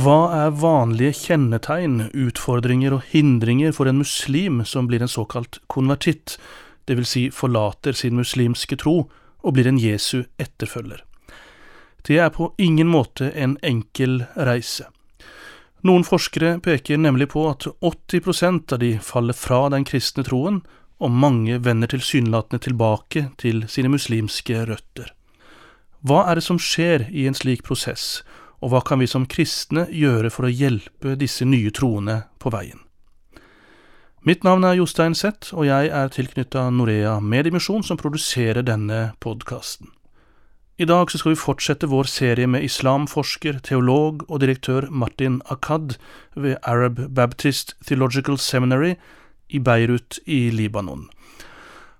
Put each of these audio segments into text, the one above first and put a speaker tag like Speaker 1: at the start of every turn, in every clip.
Speaker 1: Hva er vanlige kjennetegn, utfordringer og hindringer for en muslim som blir en såkalt konvertitt, dvs. Si forlater sin muslimske tro og blir en Jesu etterfølger? Det er på ingen måte en enkel reise. Noen forskere peker nemlig på at 80% av de faller fra den kristne troen, og mange vender tilsynelatende tilbake til sine muslimske røtter. Hva er det som skjer i en slik prosess, og hva kan vi som kristne gjøre for å hjelpe disse nye troende på veien? Mitt navn er Jostein Zett, og jeg er tilknytta Norea Mediemisjon, som produserer denne podkasten. I dag skal vi fortsette vår serie med islamforsker, teolog og direktør Martin Akad ved Arab Baptist Theological Seminary i Beirut i Libanon.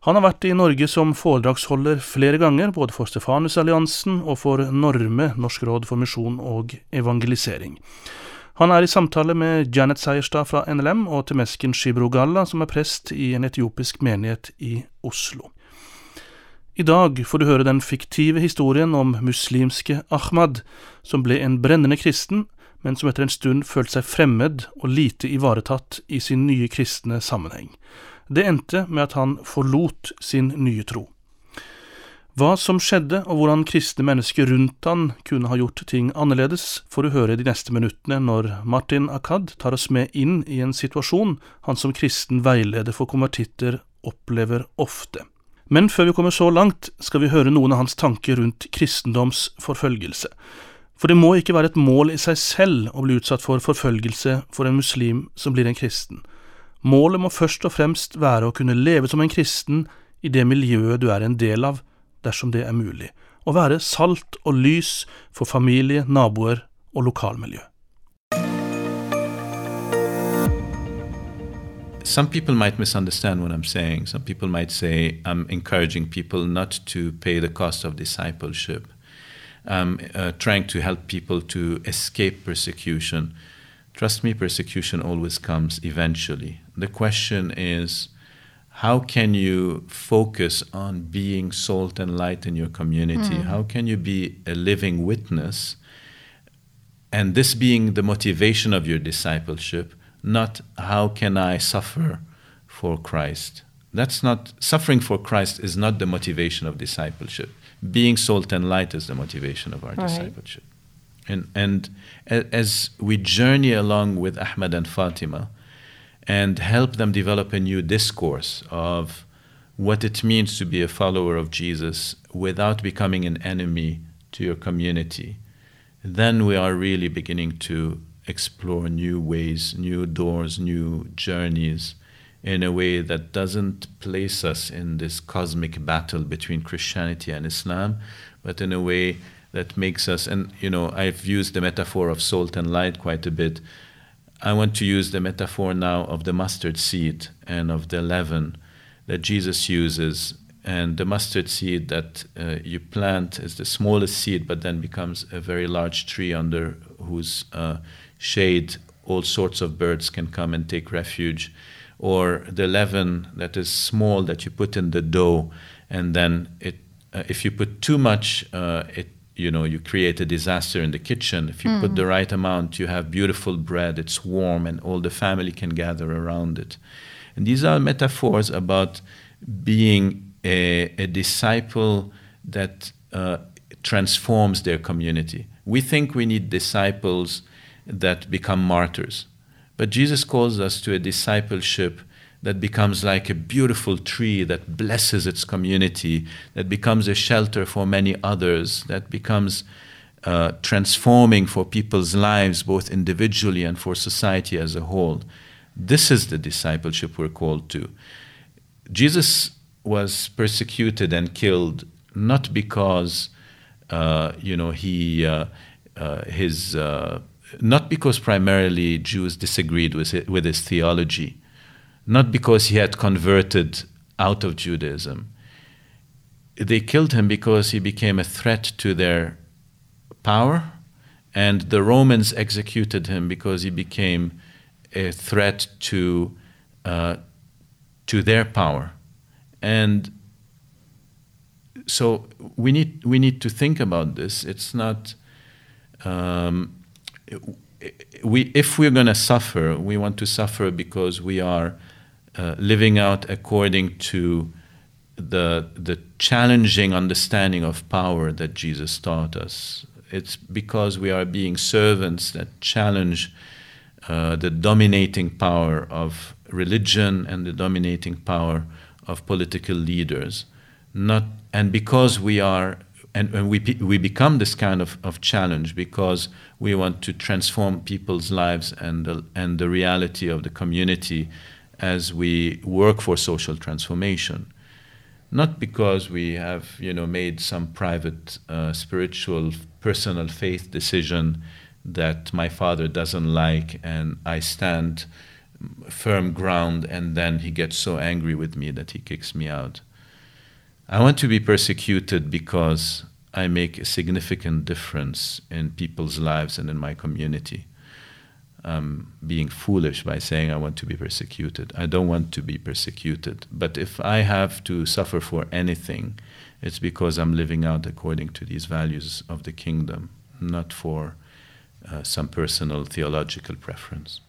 Speaker 1: Han har vært i Norge som foredragsholder flere ganger, både for Stefanusalliansen og for Norme, Norsk råd for misjon og evangelisering. Han er i samtale med Janet Seierstad fra NLM og Temesken Shibrogalla, som er prest i en etiopisk menighet i Oslo. I dag får du høre den fiktive historien om muslimske Ahmad, som ble en brennende kristen, men som etter en stund følte seg fremmed og lite ivaretatt i sin nye kristne sammenheng. Det endte med at han forlot sin nye tro. Hva som skjedde, og hvordan kristne mennesker rundt han kunne ha gjort ting annerledes, får du høre de neste minuttene når Martin Akad tar oss med inn i en situasjon han som kristen veileder for konvertitter opplever ofte. Men før vi kommer så langt, skal vi høre noen av hans tanker rundt kristendomsforfølgelse. For det må ikke være et mål i seg selv å bli utsatt for forfølgelse for en muslim som blir en kristen. Målet må først og fremst være å kunne leve som en kristen i det miljøet du er en del av, dersom det er mulig, og være salt og lys for familie, naboer og lokalmiljø.
Speaker 2: Some people might misunderstand what I'm saying. Some people might say I'm encouraging people not to pay the cost of discipleship. I'm uh, trying to help people to escape persecution. Trust me, persecution always comes eventually. The question is how can you focus on being salt and light in your community? Mm. How can you be a living witness? And this being the motivation of your discipleship, not how can I suffer for Christ. That's not suffering for Christ is not the motivation of discipleship. Being salt and light is the motivation of our right. discipleship. And, and as we journey along with Ahmed and Fatima and help them develop a new discourse of what it means to be a follower of Jesus without becoming an enemy to your community, then we are really beginning to explore new ways, new doors, new journeys in a way that doesn't place us in this cosmic battle between Christianity and Islam, but in a way that makes us, and you know, I've used the metaphor of salt and light quite a bit. I want to use the metaphor now of the mustard seed and of the leaven that Jesus uses. And the mustard seed that uh, you plant is the smallest seed, but then becomes a very large tree under whose uh, shade all sorts of birds can come and take refuge. Or the leaven that is small that you put in the dough, and then it, uh, if you put too much, uh, it you know you create a disaster in the kitchen. If you mm. put the right amount you have beautiful bread it's warm and all the family can gather around it. And these are metaphors about being a, a disciple that uh, transforms their community. We think we need disciples that become martyrs but jesus calls us to a discipleship that becomes like a beautiful tree that blesses its community, that becomes a shelter for many others, that becomes uh, transforming for people's lives, both individually and for society as a whole. This is the discipleship we're called to. Jesus was persecuted and killed not because, uh, you know, he, uh, uh his, uh, not because primarily Jews disagreed with, it, with his theology not because he had converted out of Judaism. They killed him because he became a threat to their power, and the Romans executed him because he became a threat to, uh, to their power. And so we need, we need to think about this. It's not. Um, we, if we're going to suffer, we want to suffer because we are uh, living out according to the, the challenging understanding of power that Jesus taught us. It's because we are being servants that challenge uh, the dominating power of religion and the dominating power of political leaders. Not, and because we are and, and we, we become this kind of, of challenge because we want to transform people's lives and the, and the reality of the community as we work for social transformation. Not because we have you know, made some private uh, spiritual personal faith decision that my father doesn't like and I stand firm ground and then he gets so angry with me that he kicks me out. I want to be persecuted because I make a significant difference in people's lives and in my community. Um, being foolish by saying I want to be persecuted. I don't want to be persecuted. But if I have to suffer for anything, it's because I'm living out according to these values of the kingdom, not for uh, some personal theological preference.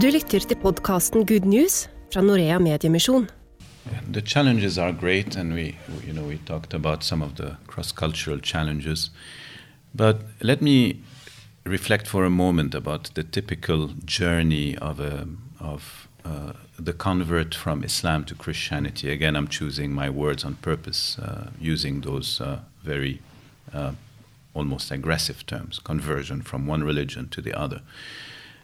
Speaker 3: Du lytter til podkasten Good News fra Norea Mediemisjon.
Speaker 2: The challenges are great, and we, you know, we talked about some of the cross-cultural challenges. But let me reflect for a moment about the typical journey of a of uh, the convert from Islam to Christianity. Again, I'm choosing my words on purpose, uh, using those uh, very uh, almost aggressive terms: conversion from one religion to the other.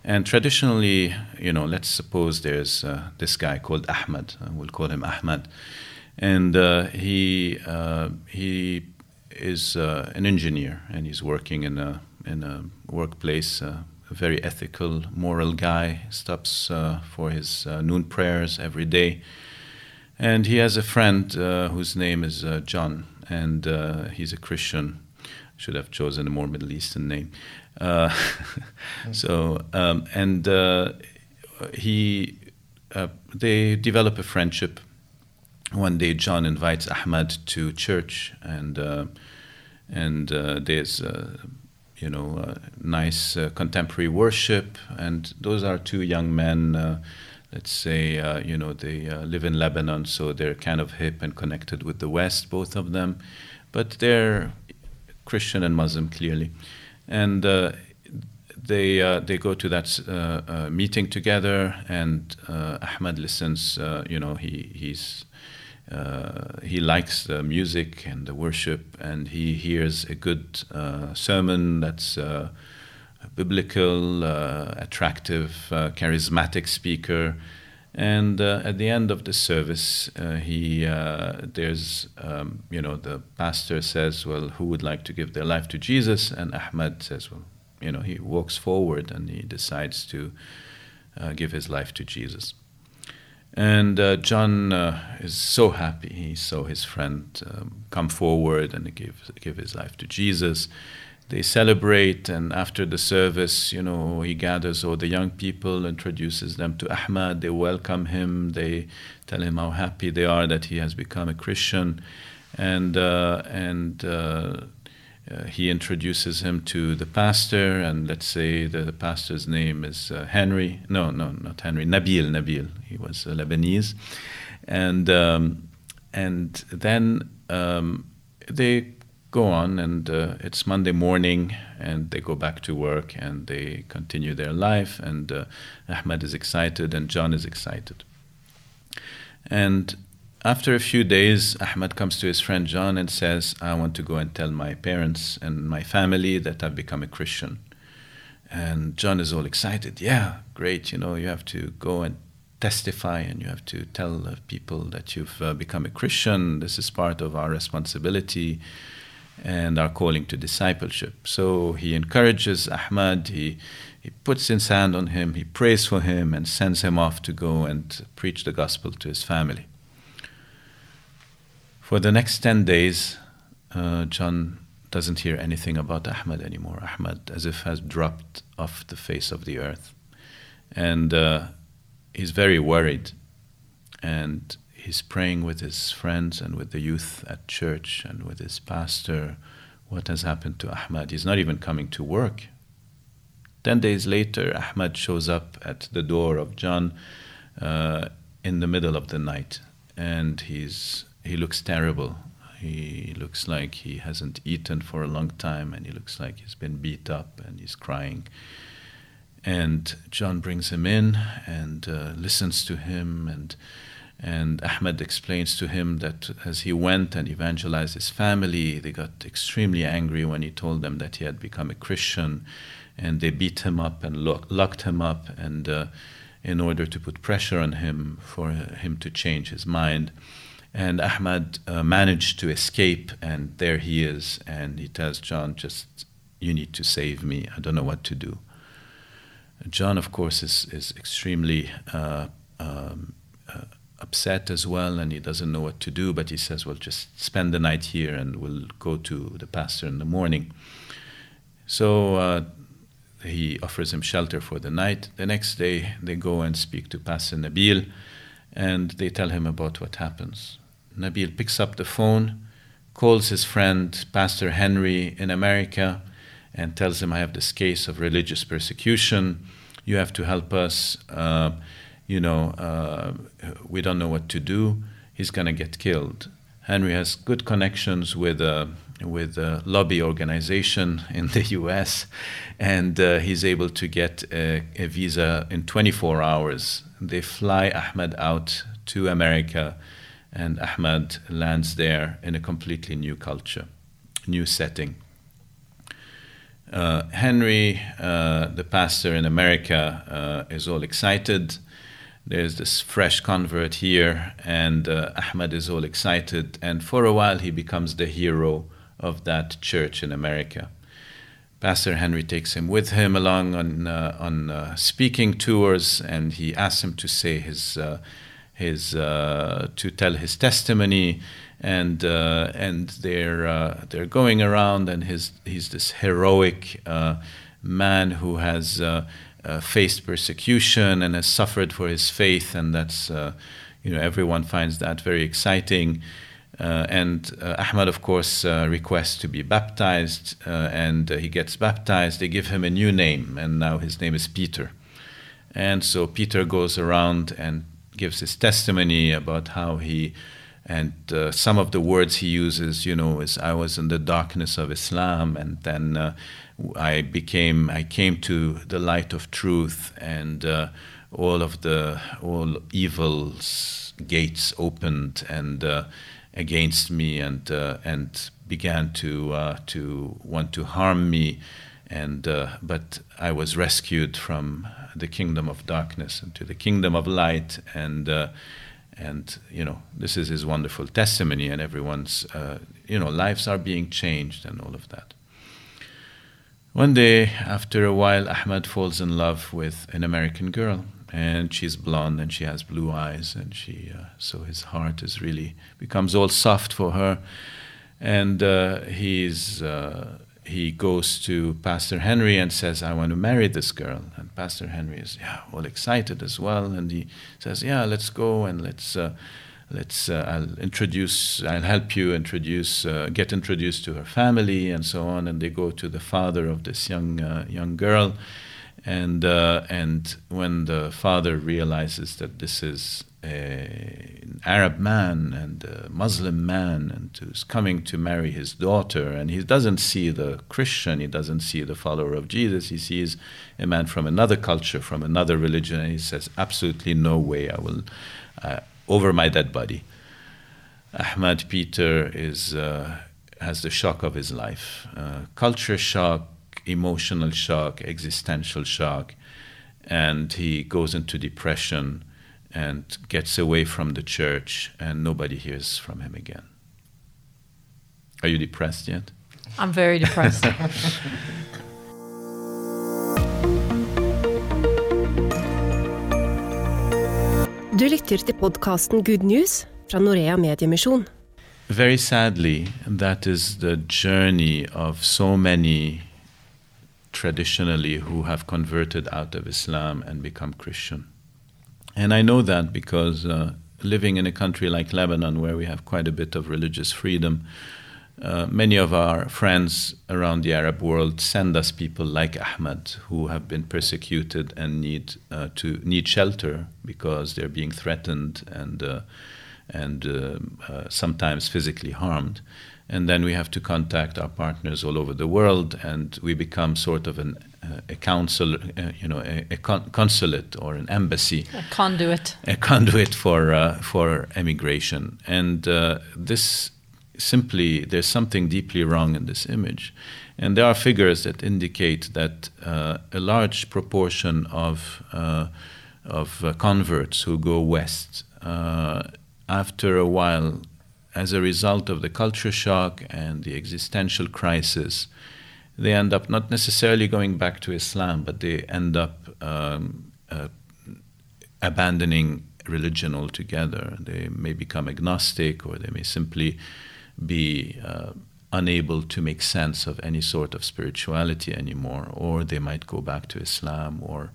Speaker 2: And traditionally, you know, let's suppose there's uh, this guy called Ahmed. Uh, we'll call him Ahmed, and uh, he uh, he is an engineer and he's working in a in a workplace. A very ethical, moral guy. Stops for his noon prayers every day, and he has a friend whose name is John, and he's a Christian. Should have chosen a more Middle Eastern name. Uh, so um, and uh, he uh, they develop a friendship. One day, John invites Ahmad to church, and uh, and uh, there's you know nice contemporary worship, and those are two young men let's say, you know, they live in Lebanon, so they're kind of hip and connected with the West, both of them. But they're Christian and Muslim, clearly and uh, they uh, they go to that uh, uh meeting together, and uh, Ahmed listens. Uh, you know, he he's he likes the music and the worship, and he hears a good sermon that's biblical, attractive, charismatic speaker. And uh, at the end of the service, uh, he uh, there's um, you know the pastor says, "Well, who would like to give their life to Jesus?" And Ahmed says, "Well, you know," he walks forward and he decides to uh, give his life to Jesus. And uh, John uh, is so happy. He saw his friend um, come forward and give give his life to Jesus they celebrate and after the service you know he gathers all the young people introduces them to ahmad they welcome him they tell him how happy they are that he has become a christian. And uh, and uh, uh, he introduces him to the pastor and let's say the, the pastor's name is uh, henry. No no not henry nabil nabil. He was lebanese. And um, and then um, they go on, and uh, it's Monday morning, and they go back to work and they continue their life. And uh, Ahmed is excited, and John is excited. And after a few days, Ahmed comes to his friend John and says, I want to go and tell my parents and my family that I've become a Christian. And John is all excited. Yeah, great. You know, you have to go and testify and you have to tell people that you've uh, become a Christian. This is part of our responsibility and are calling to discipleship. So he encourages Ahmad, he, he puts his hand on him, he prays for him, and sends him off to go and preach the gospel to his family. For the next 10 days, uh, John doesn't hear anything about Ahmad anymore. Ahmad, as if, has dropped off the face of the earth. And uh, he's very worried. And he's praying with his friends and with the youth at church and with his pastor what has happened to Ahmad. He's not even coming to work. Ten days later, Ahmad shows up at the door of John uh, in the middle of the night, and he's he looks terrible. He looks like he hasn't eaten for a long time, and he looks like he's been beat up, and he's crying. And John brings him in and uh, listens to him and and Ahmed explains to him that as he went and evangelized his family, they got extremely angry when he told them that he had become a Christian, and they beat him up and lo- locked him up, and uh, in order to put pressure on him for him to change his mind. And Ahmad uh, managed to escape, and there he is, and he tells John, "Just you need to save me. I don't know what to do." John, of course, is is extremely. Uh, um, upset as well and he doesn't know what to do, but he says, Well, just spend the night here and we'll go to the pastor in the morning. So uh, he offers him shelter for the night. The next day, they go and speak to Pastor Nabil and they tell him about what happens. Nabil picks up the phone, calls his friend, Pastor Henry, in America, and tells him, I have this case of religious persecution. You have to help us. Uh, you know, uh, we don't know what to do. He's going to get killed. Henry has good connections with a, with a lobby organization in the US, and uh, he's able to get a, a, visa in 24 hours. They fly Ahmed out to America, and Ahmed lands there in a completely new culture, new setting. Uh, Henry, uh, the pastor in America, uh, is all excited there's this fresh convert here, and uh, Ahmed is all excited. And for a while, he becomes the hero of that church in America. Pastor Henry takes him with him along on uh, on uh, speaking tours, and he asks him to say his uh, his uh, to tell his testimony, and uh, and they're they're going around, and his he's this heroic man who has uh, faced persecution and has suffered for his faith, and that's uh, you know everyone finds that very exciting. Uh, and uh, Ahmad, of course, uh, requests to be baptized, uh, and he gets baptized. They give him a new name, and now his name is Peter. And so Peter goes around and gives his testimony about how he and uh, some of the words he uses, you know, is I was in the darkness of Islam, and then uh, I became, I came to the light of truth, and uh, all of the all evil's gates opened and uh, against me, and uh, and began to uh, to want to harm me, and but I was rescued from the kingdom of darkness into the kingdom of light, and and you know this is his wonderful testimony and everyone's uh, you know lives are being changed and all of that. One day after a while ahmed falls in love with an american girl and she's blonde and she has blue eyes and she uh, so his heart is really becomes all soft for her. And uh, he's uh, he goes to Pastor Henry and says, I want to marry this girl. And Pastor Henry is yeah, all excited as well. And he says, Yeah, let's go and let's. Uh, let's uh, I'll introduce I'll help you introduce uh, get introduced to her family and so on and they go to the father of this young uh, young girl and uh, and when the father realizes that this is an Arab man and a Muslim man and who's coming to marry his daughter. And he doesn't see the Christian, he doesn't see the follower of Jesus, he sees a man from another culture, from another religion, and he says, Absolutely no way, I will, uh, over my dead body. Ahmad Peter is, uh, has the shock of his life uh, culture shock, emotional shock, existential shock, and he goes into depression and gets away from the church, and nobody hears from him again. Are you depressed yet?
Speaker 4: I'm very depressed.
Speaker 3: Du lytter til podkasten Good News fra Norea Mediemisjon.
Speaker 2: Very sadly, that is the journey of so many traditionally who have converted out of Islam and become Christian. And I know that because uh, living in a country like Lebanon, where we have quite a bit of religious freedom, uh, many of our friends around the Arab world send us people like Ahmad who have been persecuted and need uh, to need shelter because they're being threatened and uh, and uh, uh, sometimes physically harmed. And then we have to contact our partners all over the world, and we become sort of an, a council, you know, a, a con- consulate or an embassy,
Speaker 4: a conduit,
Speaker 2: a conduit for for emigration. And this simply there's something deeply wrong in this image. And there are figures that indicate that uh, a large proportion of, uh, of uh, converts who go west, uh, after a while, as a result of the culture shock and the existential crisis, they end up not necessarily going back to Islam, but they end up um, uh, abandoning religion altogether. They may become agnostic or they may simply be uh, unable to make sense of any sort of spirituality anymore, or they might go back to Islam. Or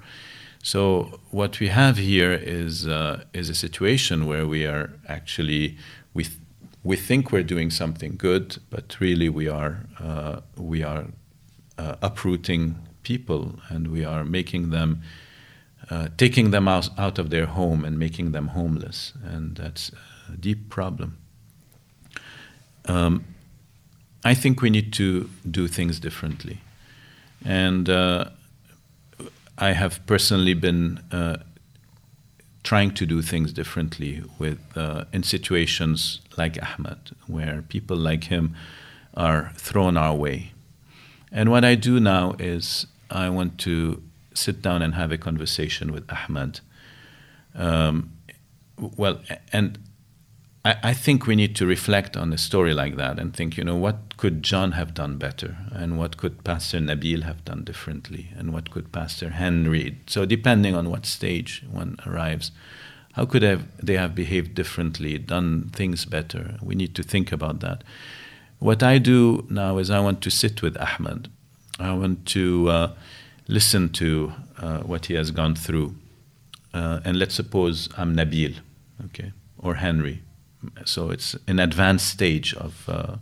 Speaker 2: so what we have here is uh, is a situation where we are actually we th- we think we're doing something good, but really we are uh, we are uh, uprooting people and we are making them. Uh, taking them out, out of their home and making them homeless, and that's a deep problem. Um, I think we need to do things differently. And uh, I have personally been uh, trying to do things differently with uh, in situations like Ahmed, where people like him are thrown our way. And what I do now is I want to sit down and have a conversation with Ahmed. Um, well, and I, I, think we need to reflect on a story like that and think, you know, what could John have done better? And what could Pastor Nabil have done differently? And what could Pastor Henry? So, depending on what stage one arrives, how could have, they have behaved differently, done things better? We need to think about that. What I do now is I want to sit with Ahmed. I want to uh, listen to uh, what he has gone through. Uh, and let's suppose I'm Nabil, okay, or Henry so it's an advanced stage of, uh,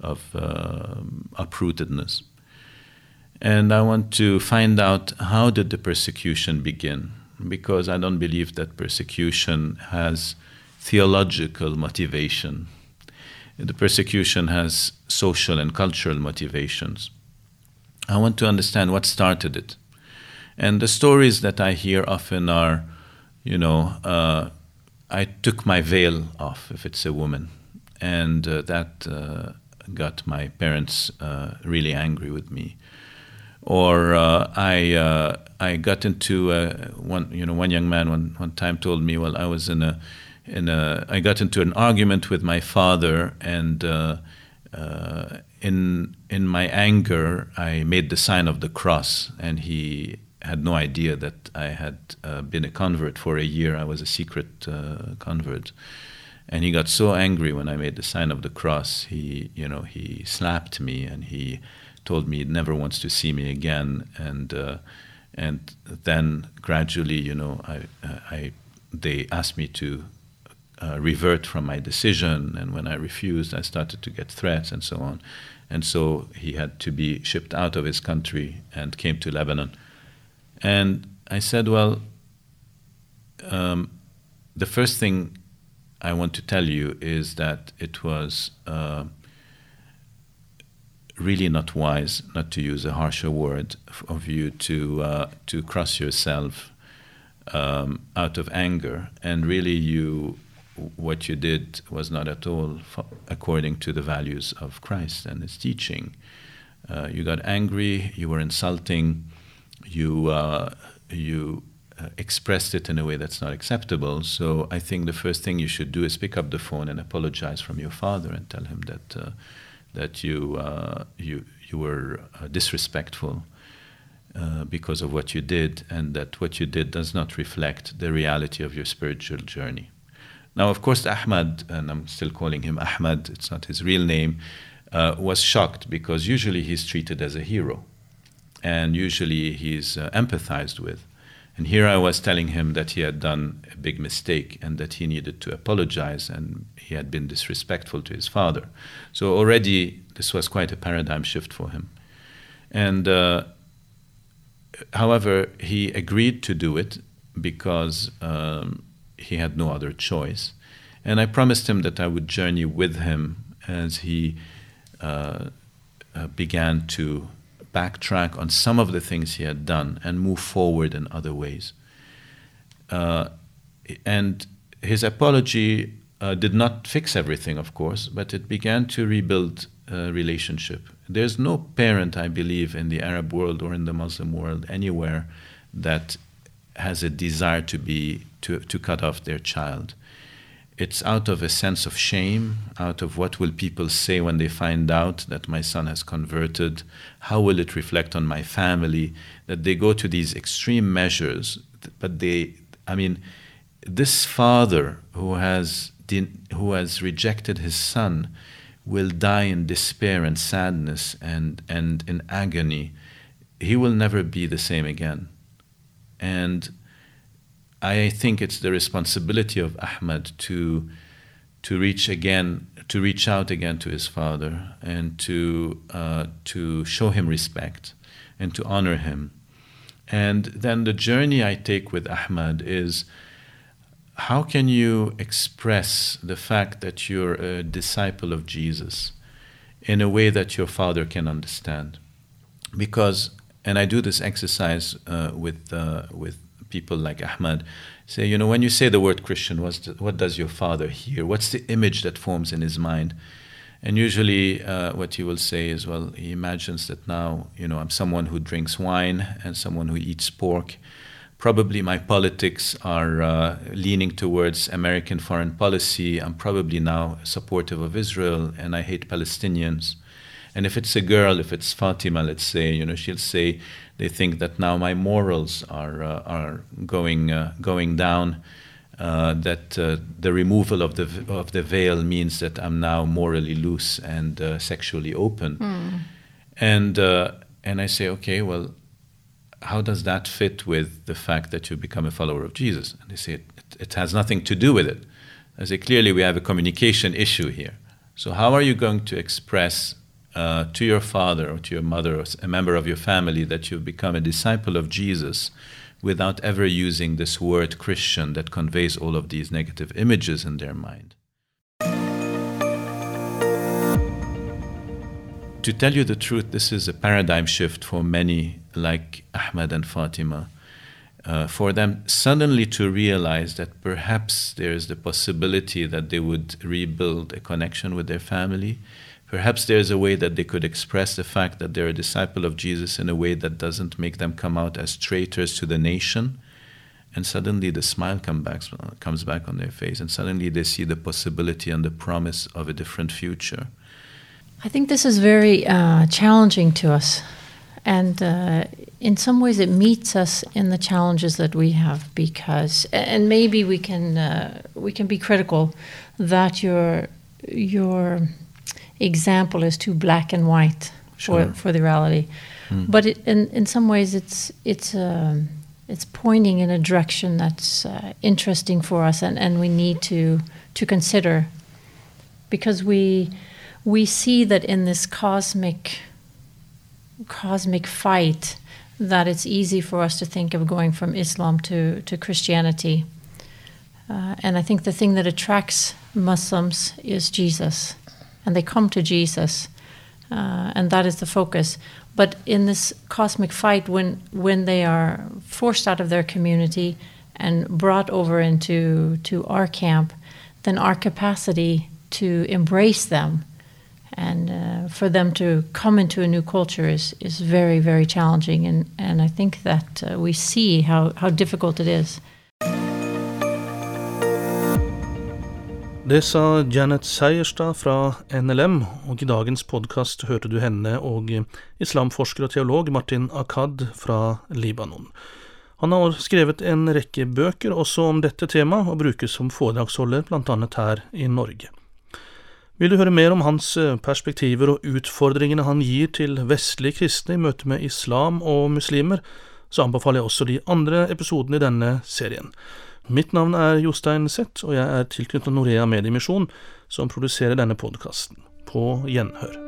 Speaker 2: of uh, uprootedness. And I want to find out how did the persecution begin? Because I don't believe that persecution has theological motivation. The persecution has social and cultural motivations. I want to understand what started it. And the stories that I hear often are, you know, uh, I took my veil off if it's a woman, and uh, that uh, got my parents uh, really angry with me. Or uh, I uh, I got into one you know one young man one one time told me well I was in a in a I got into an argument with my father and. in in my anger, I made the sign of the cross, and he had no idea that I had uh, been a convert for a year. I was a secret uh, convert, and he got so angry when I made the sign of the cross. He, you know, he slapped me and he told me he never wants to see me again. And uh, and then gradually, you know, I, uh, I they asked me to. Uh, revert from my decision, and when I refused, I started to get threats and so on. And so he had to be shipped out of his country and came to Lebanon and I said, well, um, the first thing I want to tell you is that it was uh, really not wise, not to use a harsher word, of you to uh, to cross yourself um, out of anger, and really you what you did was not at all according to the values of Christ and His teaching. Uh, you got angry, you were insulting you uh, you uh, expressed it in a way that's not acceptable. So I think the first thing you should do is pick up the phone and apologize from your father and tell him that uh, that you uh, you you were uh, disrespectful uh, because of what you did, and that what you did does not reflect the reality of your spiritual journey. Now, of course, Ahmad, and I'm still calling him Ahmad, it's not his real name, uh, was shocked because usually he's treated as a hero and usually he's uh, empathized with. And here I was telling him that he had done a big mistake and that he needed to apologize and he had been disrespectful to his father. So already this was quite a paradigm shift for him. And uh, however, he agreed to do it because um, he had no other choice. And I promised him that I would journey with him as he uh, uh, began to backtrack on some of the things he had done and move forward in other ways. Uh, and his apology uh, did not fix everything, of course, but it began to rebuild a relationship. There's no parent, I believe, in the Arab world or in the Muslim world anywhere that has a desire to be to, to cut off their child. It's out of a sense of shame, out of what will people say when they find out that my son has converted, how will it reflect on my family, that they go to these extreme measures. But they, I mean, this father who has, who has rejected his son will die in despair and sadness and, and in agony. He will never be the same again. And I think it's the responsibility of Ahmad to to reach again, to reach out again to his father, and to uh, to show him respect, and to honor him. And then the journey I take with Ahmad is how can you express the fact that you're a disciple of Jesus in a way that your father can understand? Because, and I do this exercise uh, with uh, with people like Ahmad say, you know, when you say the word Christian, the, what does your father hear? What's the image that forms in his mind? And usually, uh, what he will say is, well, he imagines that now, you know, I'm someone who drinks wine and someone who eats pork. Probably my politics are uh, leaning towards American foreign policy. I'm probably now supportive of Israel and I hate Palestinians. And if it's a girl, if it's Fatima, let's say, you know, she'll say they think that now my morals are uh, are going uh, going down. Uh, that uh, the removal of the of the veil means that I'm now morally loose and uh, sexually open. Mm. And uh, and I say, okay, well, how does that fit with the fact that you become a follower of Jesus? And they say it, it has nothing to do with it. I say clearly we have a communication issue here. So how are you going to express uh, to your father or to your mother or a member of your family that you've become a disciple of Jesus without ever using this word Christian that conveys all of these negative images in their mind. To tell you the truth, this is a paradigm shift for many, like Ahmad and Fatima. Uh, for them suddenly to realize that perhaps there is the possibility that they would rebuild a connection with their family Perhaps there's a way that they could express the fact that they're a disciple of Jesus in a way that doesn't make them come out as traitors to the nation. And suddenly the smile come back, comes back on their face, and suddenly they see the possibility and the promise of a different future.
Speaker 4: I think this is very uh, challenging to us. And uh, in some ways, it meets us in the challenges that we have because, and maybe we can uh, we can be critical that your your example is too black and white sure. for, for the reality. Mm. But it, in in some ways, it's it's um, it's pointing in a direction that's uh, interesting for us, and, and we need to to consider because we we see that in this cosmic cosmic fight that it's easy for us to think of going from Islam to to Christianity. Uh, and I think the thing that attracts Muslims is Jesus and they come to Jesus, uh, and that is the focus. But in this cosmic fight, when when they are forced out of their community and brought over into to our camp, then our capacity to embrace them and uh, for them to come into a new culture is, is very very challenging and, and I think that uh, we see how, how difficult it is.
Speaker 1: Det sa Janet Seierstad fra NLM, og i dagens podkast hørte du henne og islamforsker og teolog Martin Akad fra Libanon. Han har skrevet en rekke bøker også om dette temaet, og brukes som foredragsholder bl.a. her i Norge. Vil du høre mer om hans perspektiver og utfordringene han gir til vestlige kristne i møte med islam og muslimer, så anbefaler jeg også de andre episodene i denne serien. Mitt navn er Jostein Seth, og jeg er tilknyttet Norea Mediemisjon, som produserer denne podkasten. På gjenhør.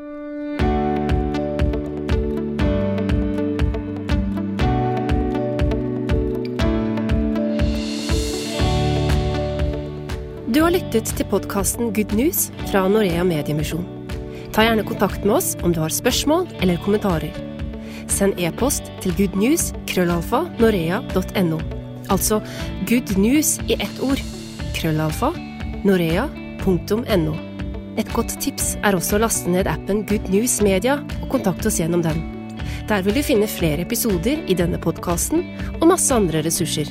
Speaker 3: Du har lyttet til podkasten Good News fra Norea Mediemisjon. Ta gjerne kontakt med oss om du har spørsmål eller kommentarer. Send e-post til goodnews krøllalfa norea.no. Altså good news i ett ord. Krøllalfa. Norea.no. Et godt tips er også å laste ned appen Good News Media og kontakte oss gjennom den. Der vil du finne flere episoder i denne podkasten og masse andre ressurser.